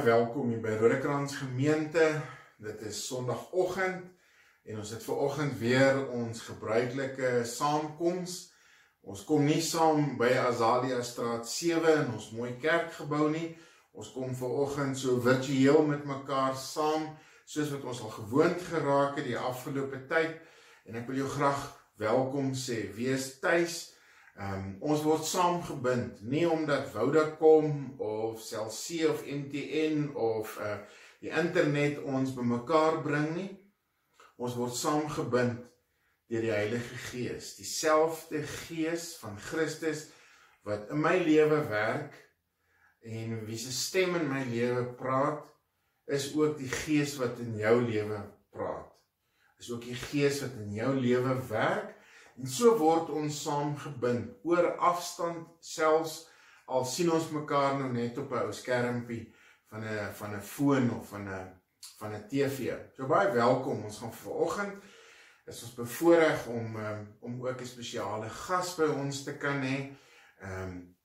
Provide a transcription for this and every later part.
Baie welkom hier by Rodekrans Gemeente. Dit is Sondagoggend en ons het ver oggend weer ons gebruikelike saamkoms. Ons kom nie saam by Azalia Straat 7 in ons mooi kerkgebou nie. Ons kom ver oggend so virtueel met mekaar saam soos wat ons al gewoond geraak het die afgelope tyd en ek wil jou graag welkom sê. Wees tuis. Ehm um, ons word saamgebind nie omdat Vodacom of Cell C of MTN of uh die internet ons bymekaar bring nie. Ons word saamgebind deur die Heilige Gees, dieselfde Gees van Christus wat in my lewe werk en wie se stem in my lewe praat, is ook die Gees wat in jou lewe praat. Is ook die Gees wat in jou lewe werk En so word ons saamgebind oor afstand selfs al sien ons mekaar nou net op 'n ou skermpie van 'n van 'n foon of van 'n van 'n TV. So baie welkom. Ons gaan vanoggend is ons bevoorreg om um, om ook 'n spesiale gas by ons te kan hê. Ehm um,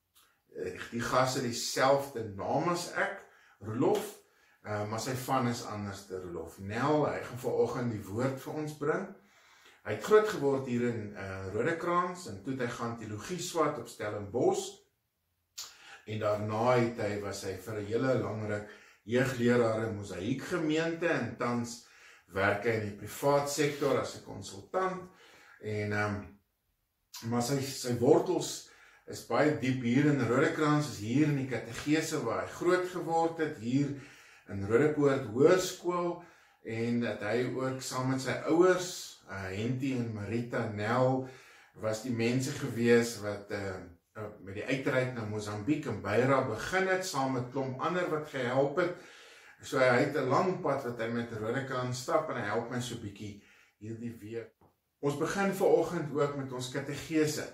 die gas het dieselfde naam as ek, Rolof. Uh, maar sy van is anders te Rolof. Nel, hy gaan vanoggend die woord vir ons bring. Hy het groot geword hier in uh Rodekraans en toe het hy gaan teologie swat op Stellenbosch. En daarna het hy was hy vir 'n hele lang ruk jeugleraar in Mosaïek gemeente en tans werk hy in die privaat sektor as 'n konsultant. En ehm um, maar sy sy wortels is baie diep hier in Rodekraans, is hier in die kategese waar hy groot geword het hier in Rodepoort Hoërskool en dat hy ook saam met sy ouers uh Henty en Marita Nel was die mense gewees wat uh, uh met die uitreik na Mosambiek en Beira begin het saam met klomp ander wat gehelp het. So hy het 'n lang pad wat hy met Rodekrans stap en hy help my so bietjie hierdie week. Ons begin vanoggend ook met ons kategese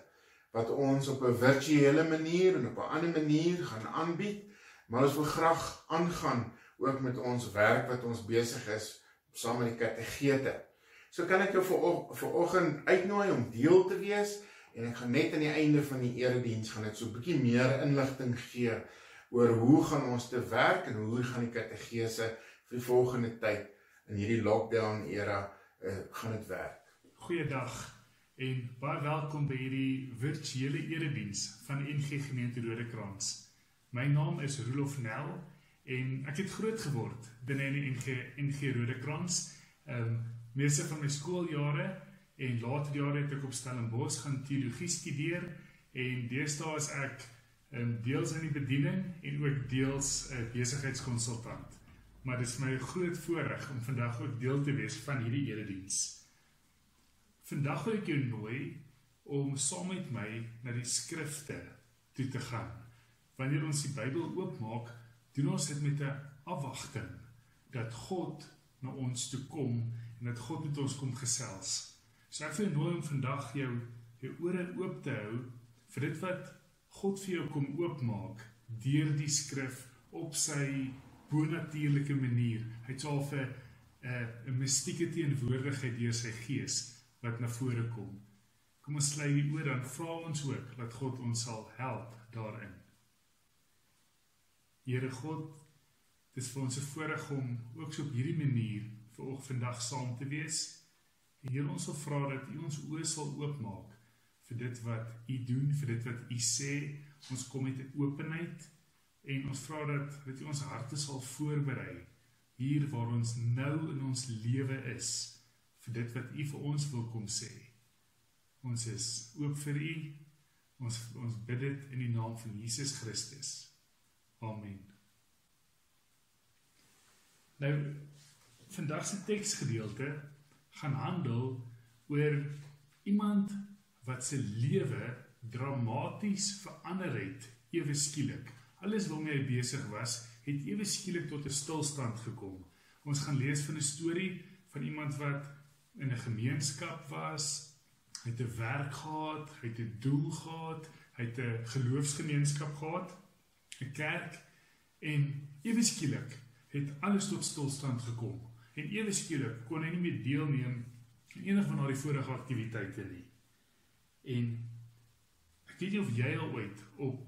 wat ons op 'n virtuele manier en op 'n ander manier gaan aanbied, maar ons wil graag aangaan ook met ons werk wat ons besig is saam met die kategete. So kan ek jou vir vanoggend uitnooi om deel te wees en ek gaan net aan die einde van die erediens gaan ek so 'n bietjie meer inligting gee oor hoe gaan ons te werk en hoe gaan die kategese vir die volgende tyd in hierdie lockdown era uh, gaan dit werk. Goeiedag en baie welkom by hierdie virtuele erediens van NG Gemeente Rodekraans. My naam is Rolof Nel en ek het groot geword binne in die NG NG Rodekraans. Ehm um, meeste van my skooljare en later jare het ek op Stellenbosch gaan teologie studeer en deesdae is ek um, deels in die bediening en ook deels 'n uh, besigheidskonsultant. Maar dit is my groot voorreg om vandag ook deel te wees van hierdie erediens. Vandag wil ek jou nooi om saam met my na die skrifte toe te gaan. Wanneer ons die Bybel oopmaak, doen ons dit met 'n afwagting dat God na ons toe kom en dat God met ons kom gesels. So ek wil nooi om vandag jou jou ore oop te hou vir dit wat God vir jou kom oopmaak deur die skrif op sy bonatuurlike manier. Hy het vir 'n uh, 'n mystieke teenwoordigheid deur sy gees wat na vore kom. Kom ons sluit die oor dan vra ons ook dat God ons sal help daarin. Here God, dis vir ons 'n voorreg om ook so op hierdie manier vir ook vandag saam te wees. Here ons wil vra dat U ons oë sal oopmaak vir dit wat U doen, vir dit wat U sê. Ons kom met 'n openheid en ons vra dat dat U ons harte sal voorberei hier waar ons nou in ons lewe is vir dit wat U vir ons wil kom sê. Ons is oop vir U. Ons ons bid dit in die naam van Jesus Christus. Amen. Nou vandag se teksgedeelte gaan handel oor iemand wat se lewe dramaties verander het ewe skielik. Alles waarmee hy besig was, het ewe skielik tot 'n stilstand gekom. Ons gaan lees van 'n storie van iemand wat in 'n gemeenskap was, hy het 'n werk gehad, hy het 'n doel gehad, hy het 'n geloofsgemeenskap gehad, 'n kerk en ewe skielik het alles tot stilstand gekom. En ewe skielik kon hy nie meer deelneem aan enige van daardie vorige aktiwiteite nie. En ek weet nie of jy al ooit op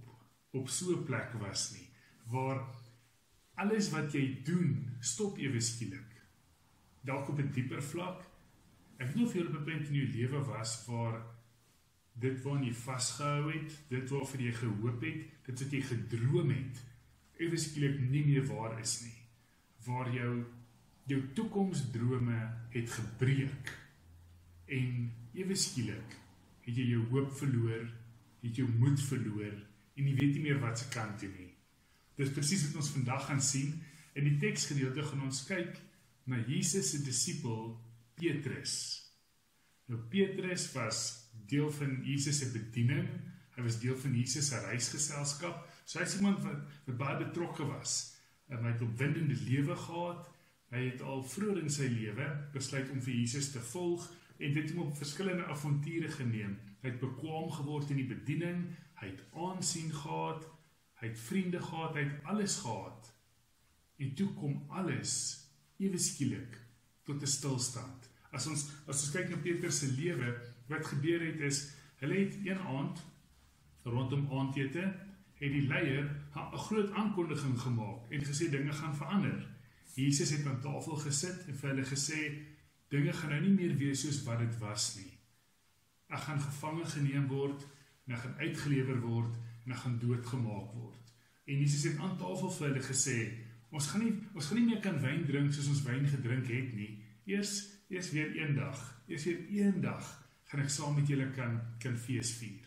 op so 'n plek was nie waar alles wat jy doen stop ewe skielik. Dalk op 'n dieper vlak. Ek weet nie of jy op 'n punt in jou lewe was waar dit waarna jy vasgehou het, dit waarvoor jy gehoop het, dit wat jy gedroom het, ewe skielik nie meer waar is nie. Waar jou jou toekomsdrome het gebreek en ewe skielik het jy jou hoop verloor, het jou moed verloor en jy weet nie meer wat se kant toe nie. Dis presies wat ons vandag gaan sien. In die teksgedeelte gaan ons kyk na Jesus se disipel Petrus. Nou Petrus was deel van Jesus se bediening. Hy was deel van Jesus se reisgeselskap. So hy's iemand wat, wat baie betrokke was. Hy het 'n opwindende lewe gehad. Hy het al vroeër in sy lewe besluit om vir Jesus te volg en dit hom op verskillende avonture geneem. Hy het bekwam geword in die bediening, hy het aansien gehad, hy het vriende gehad, hy het alles gehad. En toe kom alles ewe skielik tot 'n stilstand. As ons as ons kyk na Petrus se lewe, wat gebeur het is hulle het een aand rondom aandete het die leier 'n groot aankondiging gemaak en gesê dinge gaan verander. Jesus het aan tafel gesit en vir hulle gesê dinge gaan nou nie meer wees soos wat dit was nie. Ek gaan gevange geneem word en ek gaan uitgelewer word en ek gaan doodgemaak word. En Jesus het aan tafel vir hulle gesê, ons gaan nie ons gaan nie meer kan wyn drink soos ons wyn gedrink het nie. Eers eers weer eendag, eers weer eendag gaan ek saam met julle kan kan fees vier.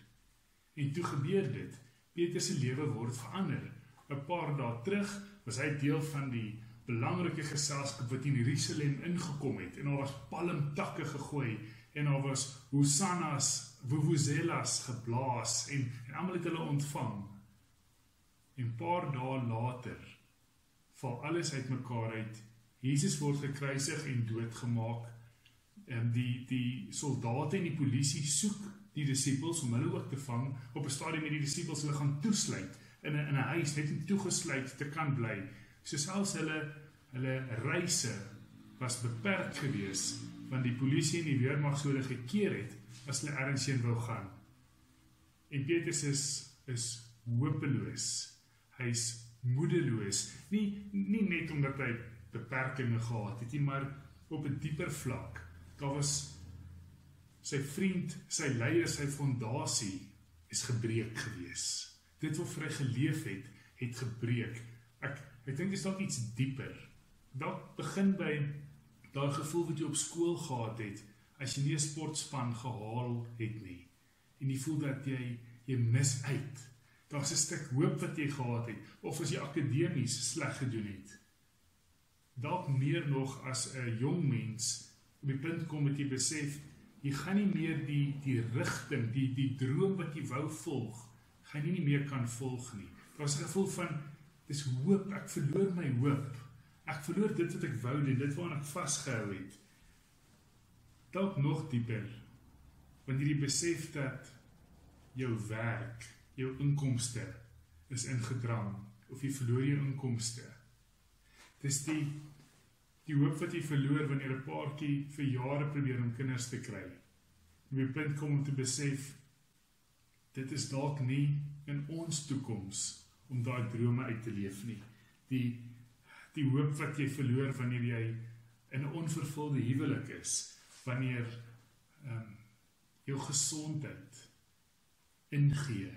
En toe gebeur dit. Petrus se lewe word verander. 'n Paar dae terug was hy deel van die belangrike geselskap wat in Jerusalem ingekom het en daar was palmtakke gegooi en daar was hosannas, vuvuzelas geblaas en en almal het hulle ontvang. En paar dae later val alles uitmekaar uit. Jesus word gekruisig en doodgemaak. En die die soldate en die polisie soek die disippels om hulle ook te vang. Op 'n stadium het die disippels hulle gaan toesluit in 'n in 'n huis net om toegesluit te kan bly. So selfs hulle hulle reise was beperk geweest want die polisie en die weermag sou hulle gekeer het as hulle ergens heen wou gaan. En Petrus is is hopeloos. Hy's moedeloos. Nie nie net omdat hy beperkings gehad het nie, maar op 'n dieper vlak. Daar was sy vriend, sy leier, sy fondasie is gebreek gewees. Dit wat vir hy geleef het, het gebreek. Ek ek dink dit is dalk iets dieper. Dalk begin by daai gevoel wat jy op skool gehad het as jy nie 'n sportspan gehaal het nie en jy voel dat jy jy mis uit. Daar's 'n stuk hoop wat jy gehad het of as jy akademies sleg gedoen het. Dalk meer nog as 'n jong mens op die punt kom dat jy besef jy gaan nie meer die die rigting, die die droom wat jy wou volg, gaan jy nie meer kan volg nie. Daar's 'n gevoel van dis hoop, ek verloor my hoop. Ek verloor dit wat ek wou doen, dit waaraan ek vasgehou het. Dalk nog dieper. Wanneer jy besef dat jou werk, jou inkomste is ingedrang of jy verloor jou inkomste. Dis die die hoop wat jy verloor wanneer 'n paartjie vir jare probeer om kinders te kry. Jy moet punt kom om te besef dit is dalk nie in ons toekoms om daai drome uit te leef nie. Die die hoop wat jy verloor wanneer jy in 'n onvervulde huwelik is, wanneer ehm um, jou gesondheid ingee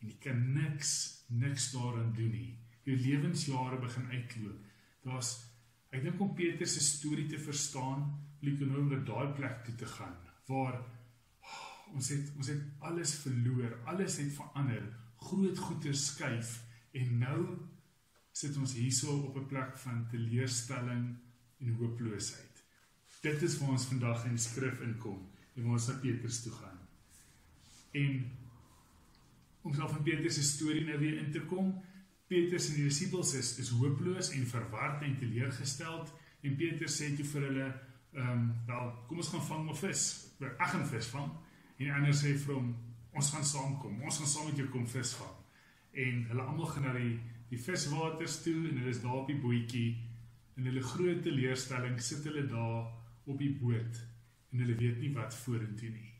en jy kan niks niks daaraan doen nie. Jou lewensjare begin uitloop. Daar's ek dink om Petrus se storie te verstaan, moet jy nou na daai plek toe te gaan waar oh, ons het ons het alles verloor, alles het verander, groot goeder skuif en nou sit ons hierso op 'n plek van teleurstelling en hooploosheid. Dit is waar ons vandag in die skrif inkom en waar ons na Petrus toe gaan. En om self van Petrus se storie nou weer in te kom, Petrus en die disippels is is hooploos en verward en teleurgesteld en Petrus sê toe vir hulle, ehm, um, wel, kom ons gaan vang 'n vis. Ek gaan vis vang. En die ander sê vir hom, ons gaan saamkom. Ons gaan saam met jou kom vis vang. En hulle almal gaan na die die viswaters toe en hulle is daar op die bootjie en hulle groot teleurstelling sit hulle daar op die boot en hulle weet nie wat vorentoe nie.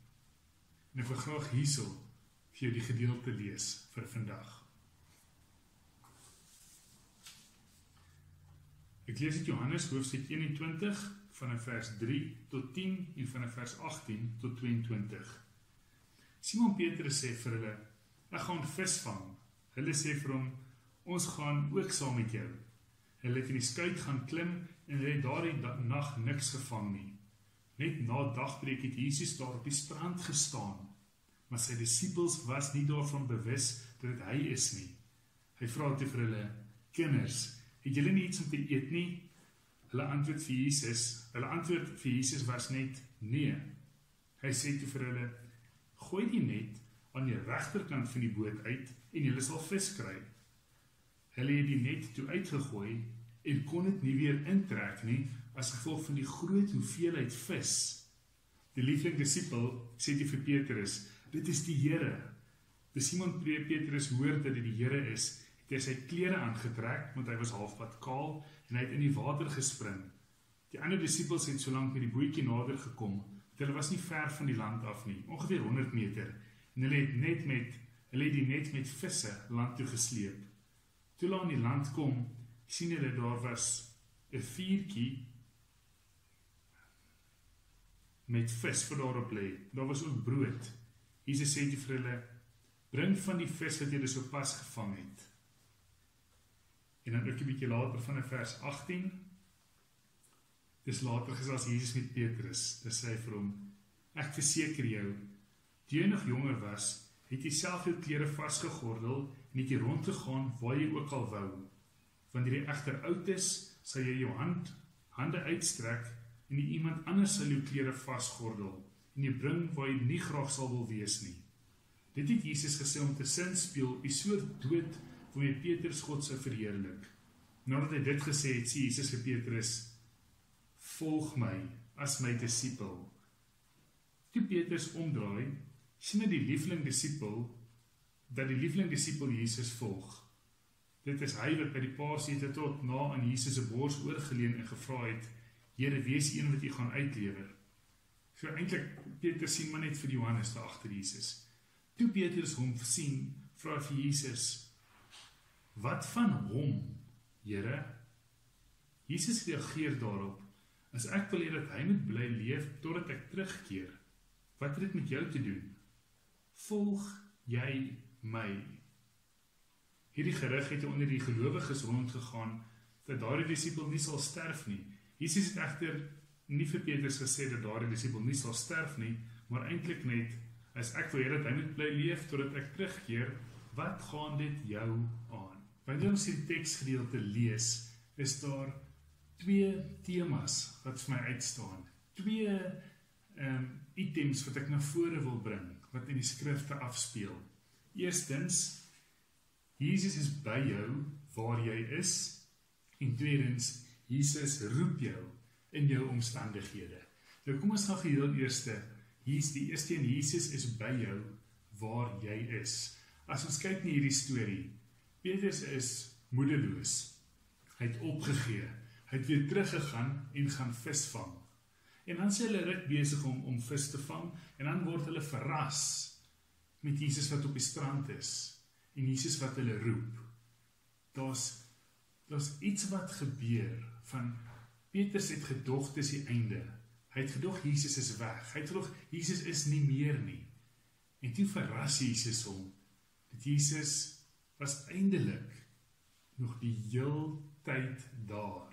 En ek wil graag hierso vir jou die gedeelte lees vir vandag. Ek lees uit Johannes hoofstuk 21 vanaf vers 3 tot 10 en vanaf vers 18 tot 22. Simon Petrus sê vir hulle: "Ek gaan visvang." Hulle sê vir hom: "Ons gaan ook saam met jou." Hulle het in die skuit gaan klim en hulle het daardie nag niks gevang nie. Net na dagbreek het Jesus daar op die strand gestaan, maar sy disippels was nie daarvan bewus dat dit hy is nie. Hy vra toe vir hulle: "Kinders, het julle nie iets om te eet nie?" Hulle antwoord vir Jesus, hulle antwoord vir Jesus was net nee. Hy sê toe vir hulle: "Gooi die net aan die regterkant van die boot uit en julle sal vis kry." Hulle het die net toe uitgegooi en kon dit nie weer intrek nie as gevolg van die groot hoeveelheid vis. Die liefling disipel sê toe vir Petrus: "Dit is die Here." Dis Simon Petrus hoor dat dit die Here is, het hy sy klere aangetrek want hy was halfpad kaal en hy het in die water gespring. Die ander disippels het solank met die bootjie nader gekom, hulle was nie ver van die land af nie, ongeveer 100 meter, en hulle het net met hulle het die net met visse land toe gesleep. Toe hulle aan die land kom, sien hulle daar was 'n vuurtjie met vis vir daarop lê. Daar was ook brood. Jesus sê vir hulle: "Bring van die vis wat julle sopas gevang het." En dan ook 'n bietjie later van vers 18. Dis later gesels Jesus met Petrus. Dis sê vir hom: "Ek verseker jou, toe jy nog jonger was, het jy self jou klere vasgegordel en het jy rondgegaan waar jy ook al wou. Wanneer jy egter oud is, sal jy jou hand hande uitstrek en iemand anders sal jou klere vasgordel en jy bring waar jy nie graag sal wil wees nie." Dit het Jesus gesê om te sin speel, 'n soort dood waarmee Petrus God se verheerlik. Nadat hy dit gesê het, sê Jesus vir Petrus: "Volg my as my disipel." Toe Petrus omdraai, sien hy die liefling disipel dat die liefling disipel Jesus volg. Dit is hy wat by die Paasete tot na aan Jesus se bors oorgeleun en gevra het: "Here, wie is een wat U gaan uitlewer?" So eintlik Petrus sien maar net vir Johannes daar agter Jesus. Toe Petrus hom sien, vra vir Jesus: Wat van hom, Here? Jesus reageer daarop: As ek wil hê dat hy moet bly leef totdat ek terugkeer, wat het dit met jou te doen? Volg jy my? Hierdie gerig het onder die gelowiges rondgegaan dat daardie disipel nie sal sterf nie. Jesus het egter nie vir Petrus gesê dat daardie disipel nie sal sterf nie, maar eintlik net as ek wil hê dat hy moet bly leef totdat ek terugkeer, wat gaan dit jou aan? Wanneer ons die teksgedeelte lees, is daar twee temas wat vir my uitstaan. Twee ehm um, items wat ek na vore wil bring wat in die skrifte afspeel. Eerstens Jesus is by jou waar jy is en tweedens Jesus roep jou in jou omstandighede. Nou kom ons gaan geheel eerste. Hier's die eerste een Jesus is by jou waar jy is. As ons kyk na hierdie storie, Petrus is moedeloos. Hy het opgegee. Het weer teruggegaan en gaan visvang. En dan sê hulle ruk besig om om vis te vang en dan word hulle verras met Jesus wat op die strand is. en Jesus wat hulle roep. Daar's daar's iets wat gebeur van Petrus het gedog dis die einde. Hy het gedog Jesus is weg. Hy het gedog Jesus is nie meer nie. En toe verras Jesus hom dat Jesus was eindelik nog die heeltyd daar.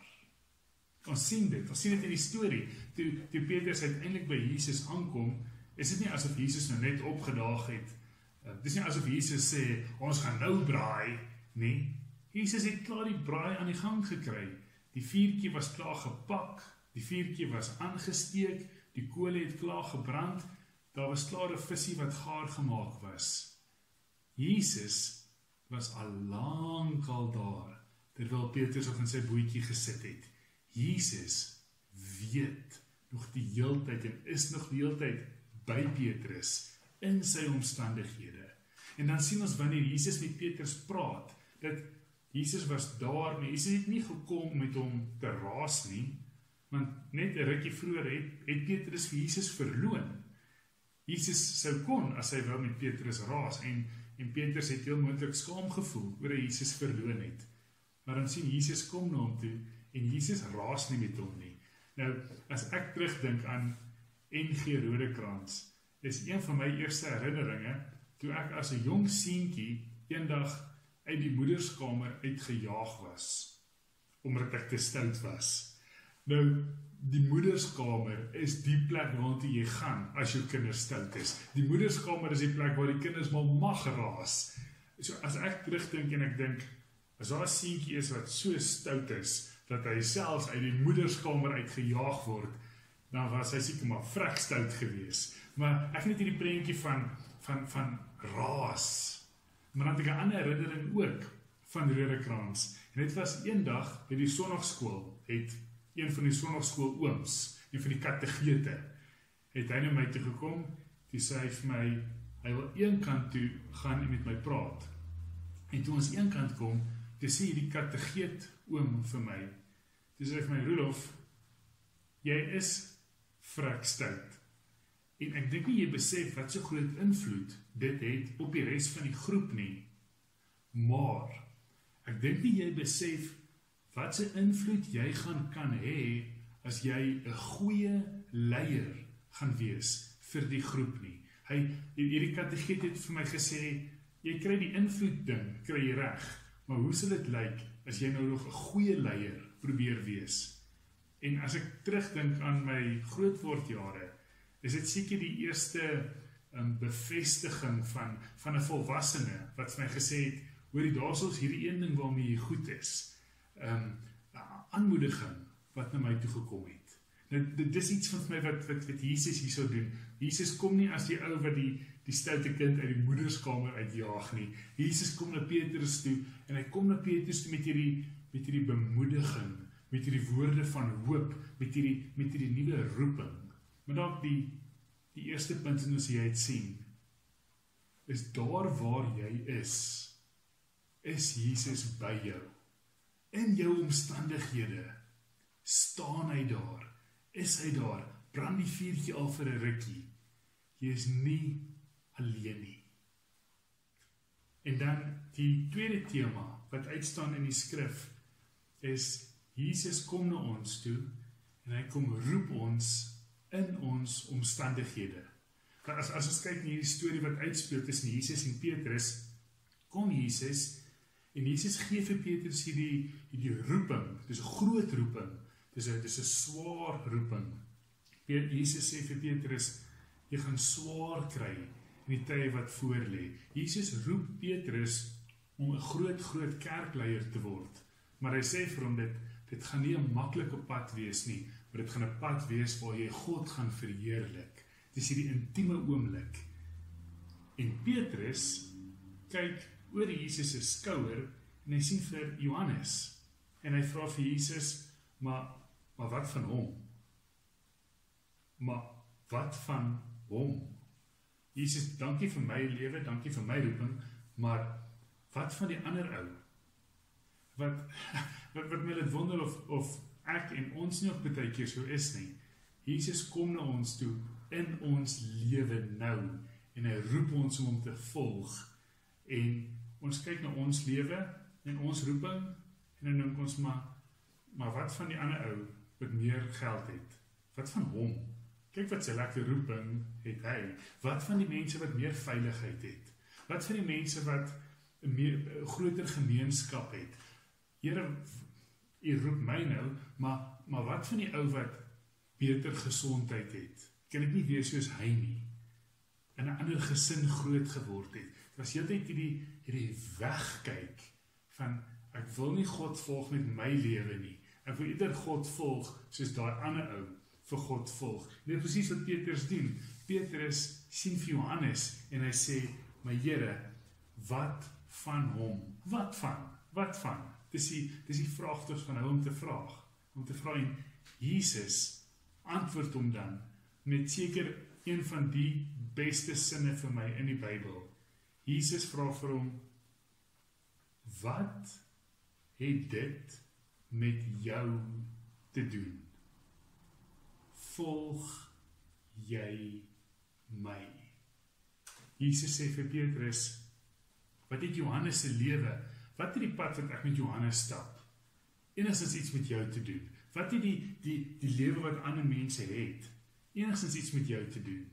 Ons sien dit, ons sien dit in die storie. Toe toe Petrus uiteindelik by Jesus aankom, is dit nie asof Jesus nou net opgedaag het. Uh, Dis nie asof Jesus sê ons gaan nou braai nie. Jesus het klaar die braai aan die gang gekry. Die vuurtjie was klaar gepak, die vuurtjie was aangesteek, die kole het klaar gebrand. Daar was klaar 'n visie wat gaar gemaak was. Jesus was al lankal daar terwyl Petrus op in sy bootjie gesit het. Jesus weet nog die heeltyd en is nog die heeltyd by Petrus in sy omstandighede. En dan sien ons wanneer Jesus met Petrus praat, dat Jesus was daar, maar Jesus het nie gekom met hom te raas nie, want net 'n rukkie vroeër het, het Petrus vir Jesus verloon. Jesus sou kon as hy wou met Petrus raas en en Petrus het heel moontlik skaam gevoel oor hy Jesus verloon het. Maar dan sien Jesus kom na hom toe en Jesus raas nie met hom nie. Nou, as ek terugdink aan NG Rodekrans, is een van my eerste herinneringe toe ek as 'n jong seentjie eendag uit die moederskamer uitgejaag was omdat ek te stout was. Nou die moederskamer is die plek waartoe jy gaan as jou kinders stout is. Die moederskamer is die plek waar die kinders mal mag raas. So as ek terugdink en ek dink as daar 'n seentjie is wat so stout is dat hy selfs uit die moederskamer uitgejaag word, dan was hy seker maar vrek stout geweest. Maar ek het net hierdie prentjie van van van raas. Maar dan het ek 'n ander herinnering ook van Rodekrans. En dit was eendag by die sonnaarskool het een van die sonnaarskool ooms, een van die kategete, het hy na my toe gekom. Toe sê hy vir my hy wil eenkant toe gaan en met my praat. En toe ons eenkant kom, toe sê hierdie kategeet oom vir my. Toe sê vir my Rudolf, jy is vrek stout. En ek dink nie jy besef wat so groot invloed dit het op die res van die groep nie. Maar ek dink nie jy besef wat se invloed jy gaan kan hê as jy 'n goeie leier gaan wees vir die groep nie. Hy hierdie kateget het vir my gesê jy kry die invloed ding kry jy reg, maar hoe sal dit lyk as jy nou nog 'n goeie leier probeer wees? En as ek terugdink aan my grootwordjare, is dit seker die eerste um, bevestiging van van 'n volwassene wat vir my gesê het, hoorie daarsoos hierdie een ding waarmee jy goed is. Ehm um, aanmoediging wat na my toe gekom het. Nou dit dis iets van my wat wat wat Jesus hierso doen. Jesus kom nie as die ou wat die die stoute kind uit die moederskamer uitjaag nie. Jesus kom na Petrus toe en hy kom na Petrus toe met hierdie met hierdie bemoediging, met hierdie woorde van hoop, met hierdie met hierdie nuwe roeping. Maar dalk die die eerste punt wat ons hier uit sien is daar waar jy is, is Jesus by jou. In jou omstandighede staan hy daar. Is hy daar? Brand die vuurtjie al vir 'n rukkie. Jy is nie alleen nie. En dan die tweede tema wat uitstaan in die skrif is Jesus kom na ons toe en hy kom roep ons in ons omstandighede. Want as as ons kyk na hierdie storie wat uitspeel tussen Jesus en Petrus, kom Jesus en Jesus gee vir Petrus hierdie hierdie roeping. Dis 'n groot roeping. Dis 'n dis 'n swaar roeping. Jesus sê vir Petrus, jy gaan swaar kry in die tye wat voorlê. Jesus roep Petrus om 'n groot groot kerkleier te word. Maar hy sê vir hom dit dit gaan nie 'n maklike pad wees nie, maar dit gaan 'n pad wees waar jy God gaan verheerlik. Dis hierdie intieme oomblik. En Petrus kyk oor Jesus se skouer en hy sien vir Johannes. En hy vra vir Jesus, "Maar maar wat van hom?" Maar wat van hom? Jesus, dankie vir my lewe, dankie vir my roeping, maar wat van die ander ou? Wat wat wat my dit wonder of of ek en ons nie op baie keer so is nie. Jesus kom na ons toe in ons lewe nou en hy roep ons om hom te volg en ons kyk na ons lewe en ons roeping en dan dink ons maar maar wat van die ander ou wat meer geld het? Wat van hom? Kyk wat sy lekker roeping het hy. Wat van die mense wat meer veiligheid het? Wat van die mense wat 'n groter gemeenskap het? Here, u roep my nou, maar maar wat van die ou wat beter gesondheid het? Kan ek nie wees soos hy nie? In 'n ander gesin groot geword het. Dit was heeltyd hierdie hierdie wegkyk van ek wil nie God volg met my lewe nie. Ek wil eerder God volg soos daai ander ou vir God volg. Net presies wat Petrus doen. Petrus sien vir Johannes en hy sê: "My Here, wat van hom? Wat van? Wat van?" Dis die dis die vraagtog van hom om te vra. Om te vra en Jesus antwoord hom dan met seker een van die beste sinne vir my in die Bybel. Jesus vra vir hom: "Wat het dit met jou te doen?" volg jy my. Jesus sê vir Petrus, wat het Johannes se lewe? Wat het die pad wat ek met Johannes stap? Enigstens iets met jou te doen. Wat het die die die lewe wat ander mense het? Enigstens iets met jou te doen.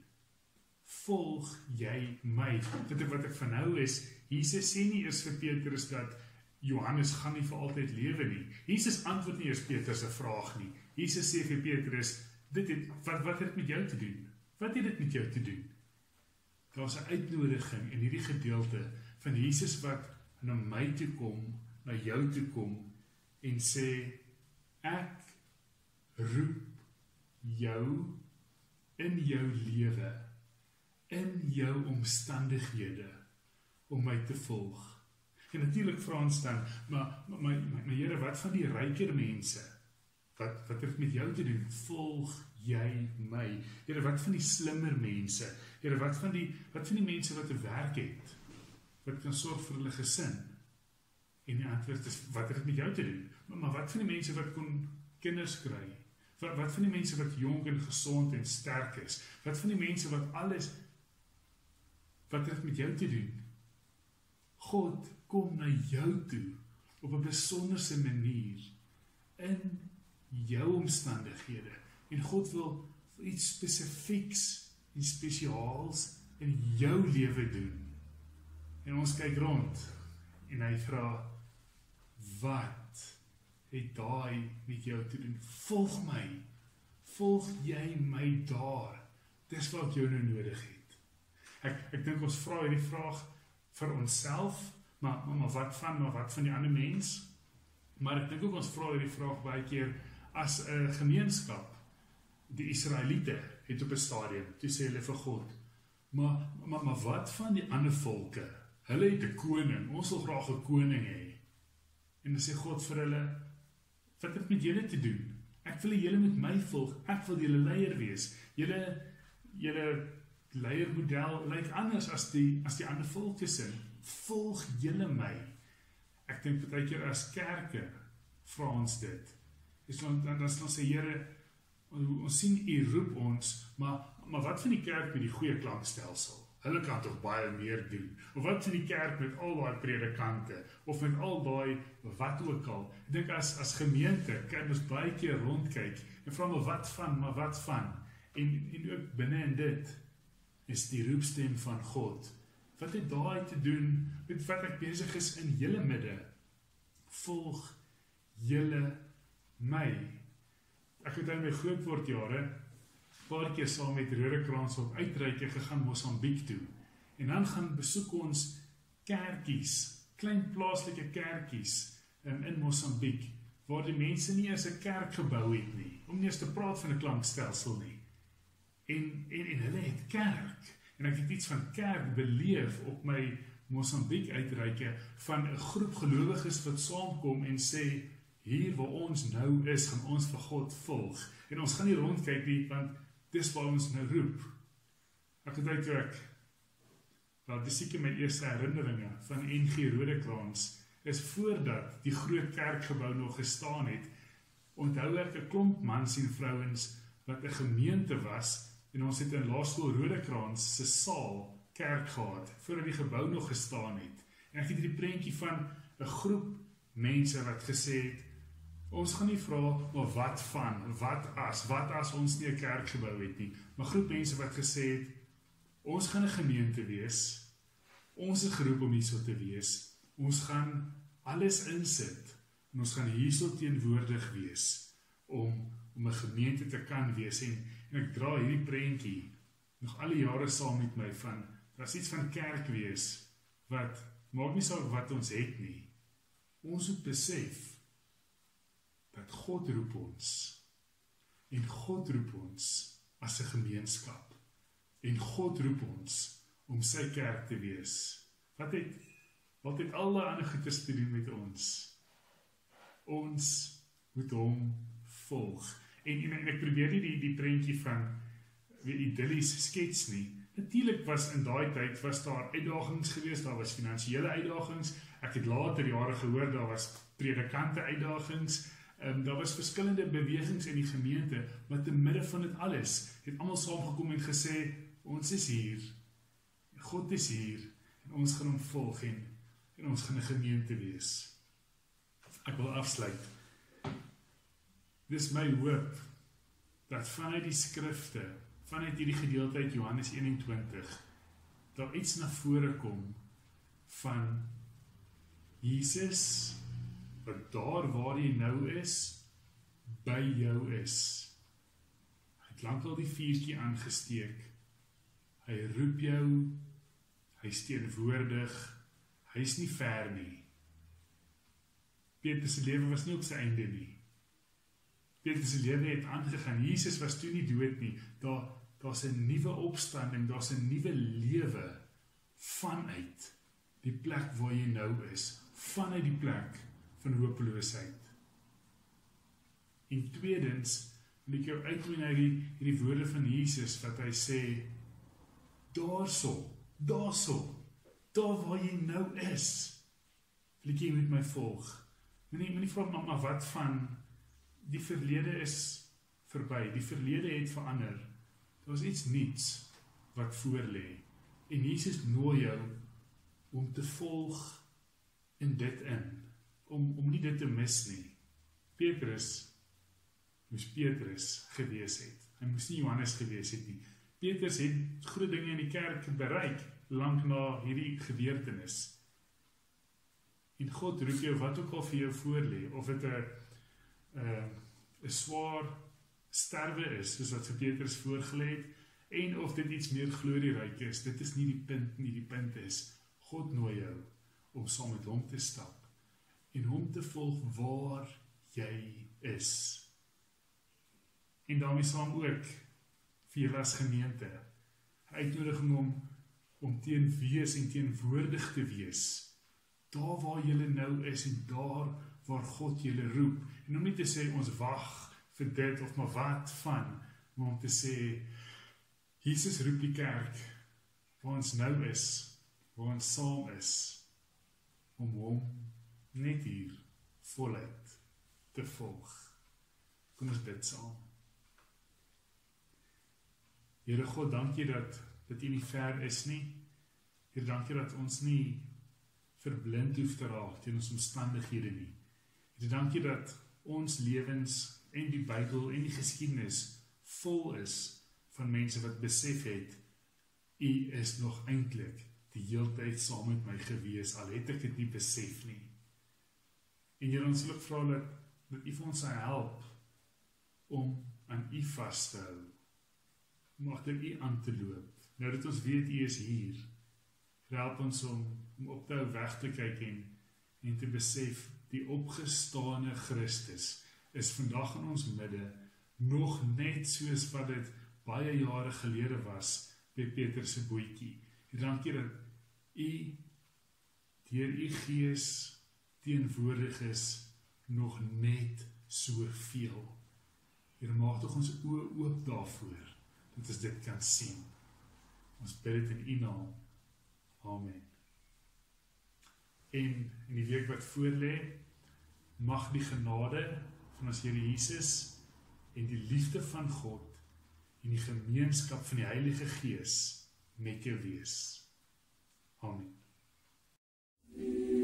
Volg jy my? Dit wat ek van nou is, Jesus sê nie eers vir Petrus dat Johannes gaan nie vir altyd lewe nie. Jesus antwoord nie eers Petrus se vraag nie. Jesus sê vir Petrus, dit het wat wat het dit met jou te doen? Wat het dit met jou te doen? Daar's 'n uitnodiging in hierdie gedeelte van Jesus wat na my toe kom, na jou toe kom en sê ek roep jou in jou lewe in jou omstandighede om my te volg. En natuurlik vra ons dan, maar maar my, my, my Here, wat van die ryker mense? Wat wat het met jou te doen? Volg jy my? Here, wat van die slimmer mense? Here, wat van die wat van die mense wat 'n werk het? Wat kan sorg vir hulle gesin? En die antwoord is wat het dit met jou te doen? Maar, maar wat van die mense wat kon kinders kry? Wat wat van die mense wat jonk en gesond en sterk is? Wat van die mense wat alles wat het met jou te doen? God kom na jou toe op 'n besonderse manier in jou omstandighede en God wil iets spesifieks en spesiaals in jou lewe doen. En ons kyk rond en hy vra wat het daai met jou te doen? Volg my. Volg jy my daar? Dis wat jy nou nodig het. Ek ek dink ons vra hierdie vraag vir onsself, maar, maar maar wat van maar wat van die ander mens? Maar ek dink ook ons vra hierdie vraag baie keer as 'n gemeenskap. Die Israeliete het op 'n stadium toe sê hulle vir God: "Maar maar maar wat van die ander volke? Hulle het 'n koning. Ons wil graag 'n koning hê." En dan sê God vir hulle: "Wat het met julle te doen? Ek wil julle met my volg. Ek wil julle leier wees. Julle julle leiermodel lyk anders as die as die ander volke se. Volg julle my." Ek dink baie keer as kerke vra ons dit. Dis dan dan dan sê Here ons sien u roep ons, maar maar wat van die kerk met die goeie klankstelsel? Hulle kan tog baie meer doen. Of wat van die kerk met al daai predikante of met al daai wat ook al. Ek dink as as gemeente kan ons baie keer rondkyk en vra maar wat van, maar wat van? En en ook binne in dit is die roepstem van God. Wat het daai te doen met wat ek besig is in julle midde? Volg julle my. Ek het in my grootword jare paar keer saam met Rodekrans op uitreike gegaan Mosambiek toe. En dan gaan besoek ons kerkies, klein plaaslike kerkies in in Mosambiek waar die mense nie eens 'n kerk gebou het nie, om nie eens te praat van 'n klankstelsel nie. En en en hulle het kerk. En ek het iets van kerk beleef op my Mosambiek uitreike van 'n groep gelowiges wat saamkom en sê hier waar ons nou is, gaan ons vir God volg. En ons gaan nie rondkyk nie want dis waar ons nou roep. Ek het uit ek dat dis seker my eerste herinneringe van NG Rodekraans is voordat die groot kerkgebou nog gestaan het. Onthou ek 'n klomp mans en vrouens wat 'n gemeente was en ons het in Laerskool Rodekraans se saal kerk gehad voordat die gebou nog gestaan het. En ek het hierdie prentjie van 'n groep mense wat gesê het ons gaan nie vra maar wat van, wat as, wat as ons nie 'n kerk gebou het nie, maar groep mense wat gesê het ons gaan 'n gemeente wees. Ons is geroep om hierso te wees. Ons gaan alles insit en ons gaan hierso teenwoordig wees om om 'n gemeente te kan wees en en ek dra hierdie prentjie nog al die jare saam met my van daar's iets van kerk wees wat maak nie saak wat ons het nie. Ons moet besef dat God roep ons en God roep ons as 'n gemeenskap en God roep ons om sy kerk te wees. Wat het wat het alle ander goeders te doen met ons? Ons moet hom volg. En en, en ek probeer nie die die prentjie van weet idillies skets nie. Natuurlik was in daai tyd was daar uitdagings geweest, daar was finansiële uitdagings. Ek het later jare gehoor daar was predikante uitdagings. Ehm um, daar was verskillende bewegings in die gemeente, maar te midde van dit alles het almal saamgekom en gesê ons is hier. God is hier en ons gaan hom volg en, en ons gaan 'n gemeente wees. Ek wil afsluit. Dis my hoop dat vanuit die skrifte, vanuit hierdie gedeelte uit Johannes 21, daar iets na vore kom van Jesus wat daar waar jy nou is by jou is. Hy het lankal die vuurtjie aangesteek. Hy roep jou. Hy's teenwoordig. Hy's nie ver nie. Petrus se lewe was nie op sy einde nie. Petrus se lewe het aangegaan. Jesus was toe nie dood nie. Daar daar's 'n nuwe opstanding, daar's 'n nuwe lewe vanuit die plek waar jy nou is, vanuit die plek van hopeloosheid. En tweedens, wil ek jou uitnooi na hierdie hierdie woorde van Jesus wat hy sê daarso, daarso, daar waar jy nou is. Wil ek jy met my volg? Moenie moenie vra mamma wat van die verlede is verby. Die verlede het verander. Daar's iets nuuts wat voorlê. En Jesus nooi jou om te volg in dit in om om nie dit te mis nie. Petrus moes Petrus gewees het. Hy moes nie Johannes gewees het nie. Petrus het groot dinge in die kerk bereik lank na hierdie gebeurtenis. En God roep jou wat ook al vir jou voorlê of dit 'n 'n 'n swaar sterwe is soos wat vir Petrus voorgelê het en of dit iets meer glorieryk is. Dit is nie die punt nie. Die punt is God nooi jou om saam met hom te stap en hom te volg waar jy is. En daarmee saam ook vir julle as gemeente uitnodiging om om teen wees en teenwoordig te wees. Daar waar jy nou is en daar waar God julle roep. En om nie te sê ons wag vir dit of maar wat van? Maar om te sê Jesus roep die kerk waar ons nou is waar ons saam is om hom net hier voluit te volg. Kom ons bid saam. Here God, dankie dat dat U nie ver is nie. Here, dankie dat ons nie verblind hoef te raak teen ons omstandighede nie. Here, dankie dat ons lewens en die Bybel en die geskiedenis vol is van mense wat besef het U is nog eintlik die heeltyd saam met my gewees al het ek dit nie besef nie. En Here ons wil vra dat dat U vir ons sal help om aan U vas te hou. Om agter U aan te loop. Nou dat ons weet U is hier. Help ons om om op te hou weg te kyk en en te besef die opgestane Christus is vandag in ons midde nog net soos wat dit baie jare gelede was by Petrus se bootjie. Dankie dat U deur U Gees teenwoordig is nog net soveel. Here maak tog ons oë oop daarvoor dat ons dit kan sien. Ons bid dit in U naam. Amen. En in die week wat voorlê, mag die genade van ons Here Jesus en die liefde van God en die gemeenskap van die Heilige Gees met jou wees. Amen. Soos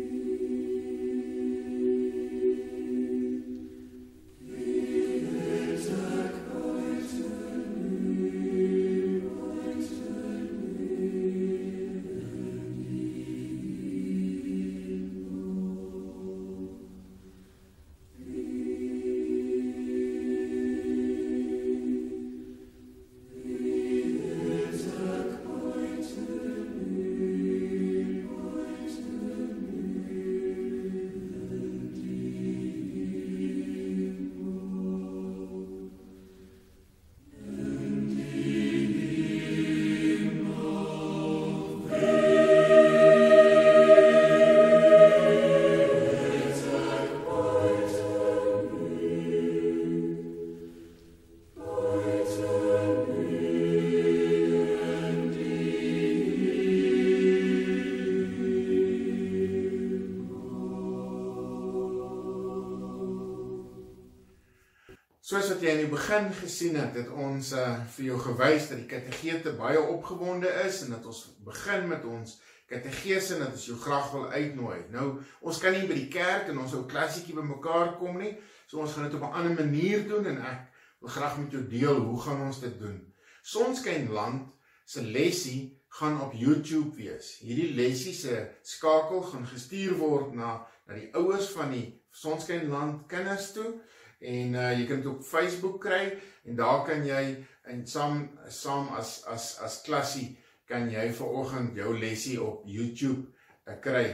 wat jy in die begin gesien het, het ons uh, vir jou gewys dat die kategete baie opgewonde is en dat ons begin met ons kategese en dat ons jou graag wil uitnooi. Nou, ons kan nie by die kerk en ons ou klassietjie bymekaar kom nie, so ons gaan dit op 'n ander manier doen en ek wil graag met jou deel hoe gaan ons dit doen. Sonskynland se lesie gaan op YouTube wees. Hierdie lesie se skakel gaan gestuur word na na die ouers van die Sonskynland kinders toe en uh, jy kan dit op Facebook kry en daar kan jy en saam saam as as as klassie kan jy vanoggend jou lesie op YouTube uh, kry.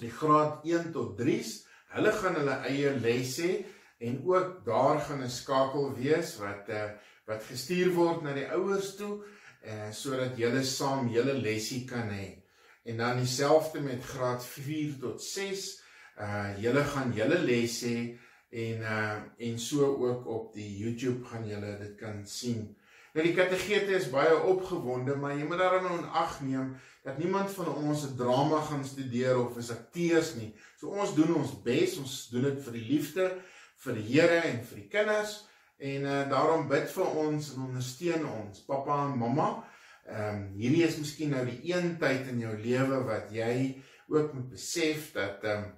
Die graad 1 tot 3s, hulle gaan hulle eie les hê en ook daar gaan 'n skakel wees wat uh, wat gestuur word na die ouers toe uh, sodat julle saam julle lesie kan hê. En dan dieselfde met graad 4 tot 6. Uh julle gaan julle les hê en uh en so ook op die YouTube gaan julle dit kan sien. Nou die kategete is baie opgewonde, maar jy moet daarom in ag neem dat niemand van ons 'n drama gaan studeer of is akteurs nie. So ons doen ons bes, ons doen dit vir die liefde vir die Here en vir die kinders en uh daarom bid vir ons en ondersteun ons pappa en mamma. Ehm um, hierdie is miskien nou die een tyd in jou lewe wat jy ook moet besef dat ehm um,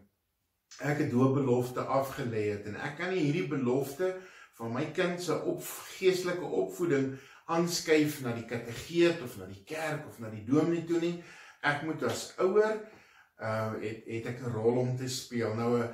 ek 'n doopbelofte afgelê het en ek kan nie hierdie belofte van my kind se op geestelike opvoeding aanskuif na die kategeet of na die kerk of na die dominee toe nie. Ek moet as ouer uh het het ek 'n rol om te speel. Nou uh,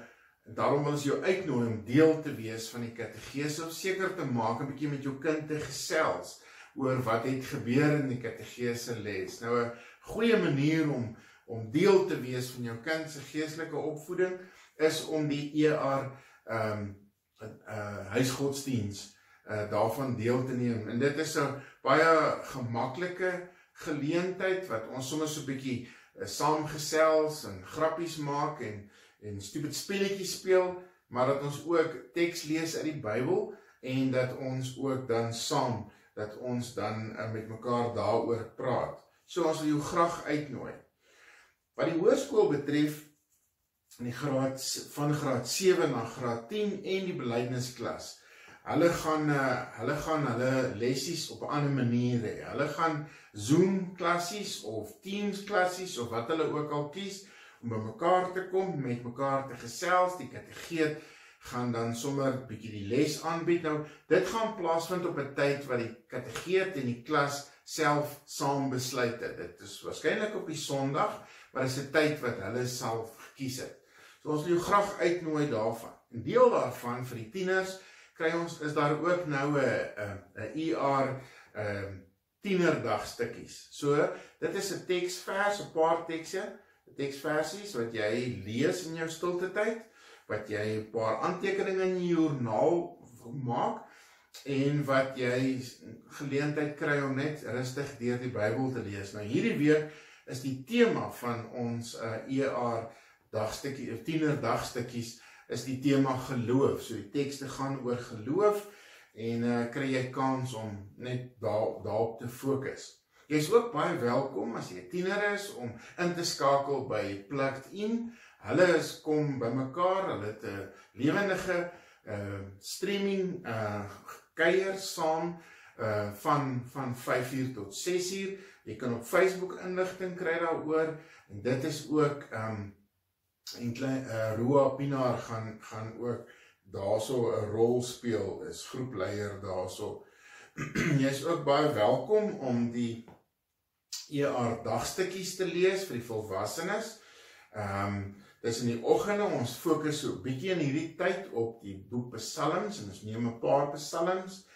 daarom wil ons jou uitnooi om deel te wees van die kategese of seker te maak 'n bietjie met jou kind te gesels oor wat het gebeur in die kategese les. Nou 'n goeie manier om om deel te wees van jou kind se geestelike opvoeding is om die ER ehm um, uh huisgodsdiens uh daarvan deel te neem. En dit is 'n baie gemaklike geleentheid wat ons sommer so 'n bietjie uh, saamgesels en grappies maak en en stupid spelletjies speel, maar dat ons ook teks lees uit die Bybel en dat ons ook dan saam dat ons dan uh, met mekaar daaroor praat. So ons wil jou graag uitnooi. Wat die hoërskool betref, in die graad van graad 7 na graad 10 en die belydensklas. Hulle gaan uh, hulle gaan hulle lessies op 'n ander manier hê. Hulle gaan Zoom klassies of Teams klassies of wat hulle ook al kies om by mekaar te kom, met mekaar te gesels, die kategeet gaan dan sommer bietjie die les aanbied. Nou, dit gaan plaasvind op 'n tyd wat die kategeet en die klas self saam besluit het. Dit is waarskynlik op die Sondag, maar dit is 'n tyd wat hulle self gekies het. So ons wil jou graag uitnooi daarvan. 'n Deel daarvan vir die tieners kry ons is daar ook nou 'n 'n 'n ER ehm um, tienerdag stukkies. So dit is 'n teksvers, 'n paar tekste, teksversies wat jy lees in jou stilte tyd, wat jy 'n paar aantekeninge in jou joernaal maak en wat jy geleentheid kry om net rustig deur die Bybel te lees. Nou hierdie week is die tema van ons uh, ER dagstukkie of tiener dagstukkies is die tema geloof. So die tekste gaan oor geloof en uh kry jy kans om net daar daarop te fokus. Jy's ook baie welkom as jy 'n tiener is om in te skakel by Plugged In. Hulle is kom bymekaar, hulle het 'n lewendige uh streaming uh kuier saam uh van van 5uur tot 6uur. Jy kan op Facebook inligting kry daaroor en dit is ook um en klein uh, Roa Pinaar gaan gaan ook daarso 'n rol speel is groepleier daarso. Jy's ook baie welkom om die ER dagstukkies te lees vir die volwassenes. Ehm um, dis in die oggende ons fokus so 'n bietjie in hierdie tyd op die boek Psalms en ons neem 'n paar psalms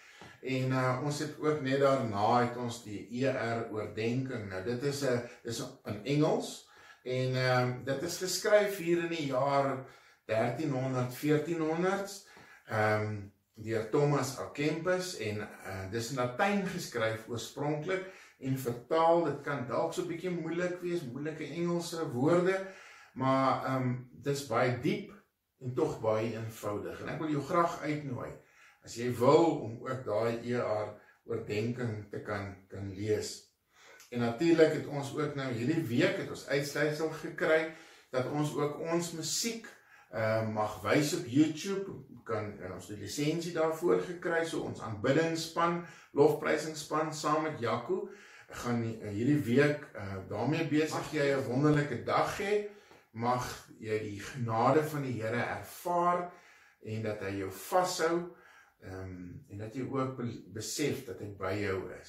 en uh, ons het ook net daarna het ons die ER oordenking. Nou dit is 'n dis in Engels. En ehm um, dit is geskryf hier in die jaar 1300 1400s ehm um, deur Thomas A Kempis en uh, dis in Latyn geskryf oorspronklik en vertaal. Dit kan dalk so 'n bietjie moeilik wees moeilike Engelse woorde maar ehm um, dis baie diep en tog baie eenvoudig. En ek wil jou graag uitnooi as jy wil om ook daai ER oordenking te kan kan lees En natuurlik het ons ook nou hierdie week het ons uitsluitsel gekry dat ons ook ons musiek uh mag wys op YouTube. Kan uh, ons die lisensie daarvoor gekry so ons aanbiddingsspan, lofprysingspan saam met Jaco gaan uh, hierdie week uh daarmee besig jy 'n wonderlike dag hê. Mag jy die genade van die Here ervaar en dat hy jou vashou. Ehm um, en dat jy ook be besef dat hy by jou is.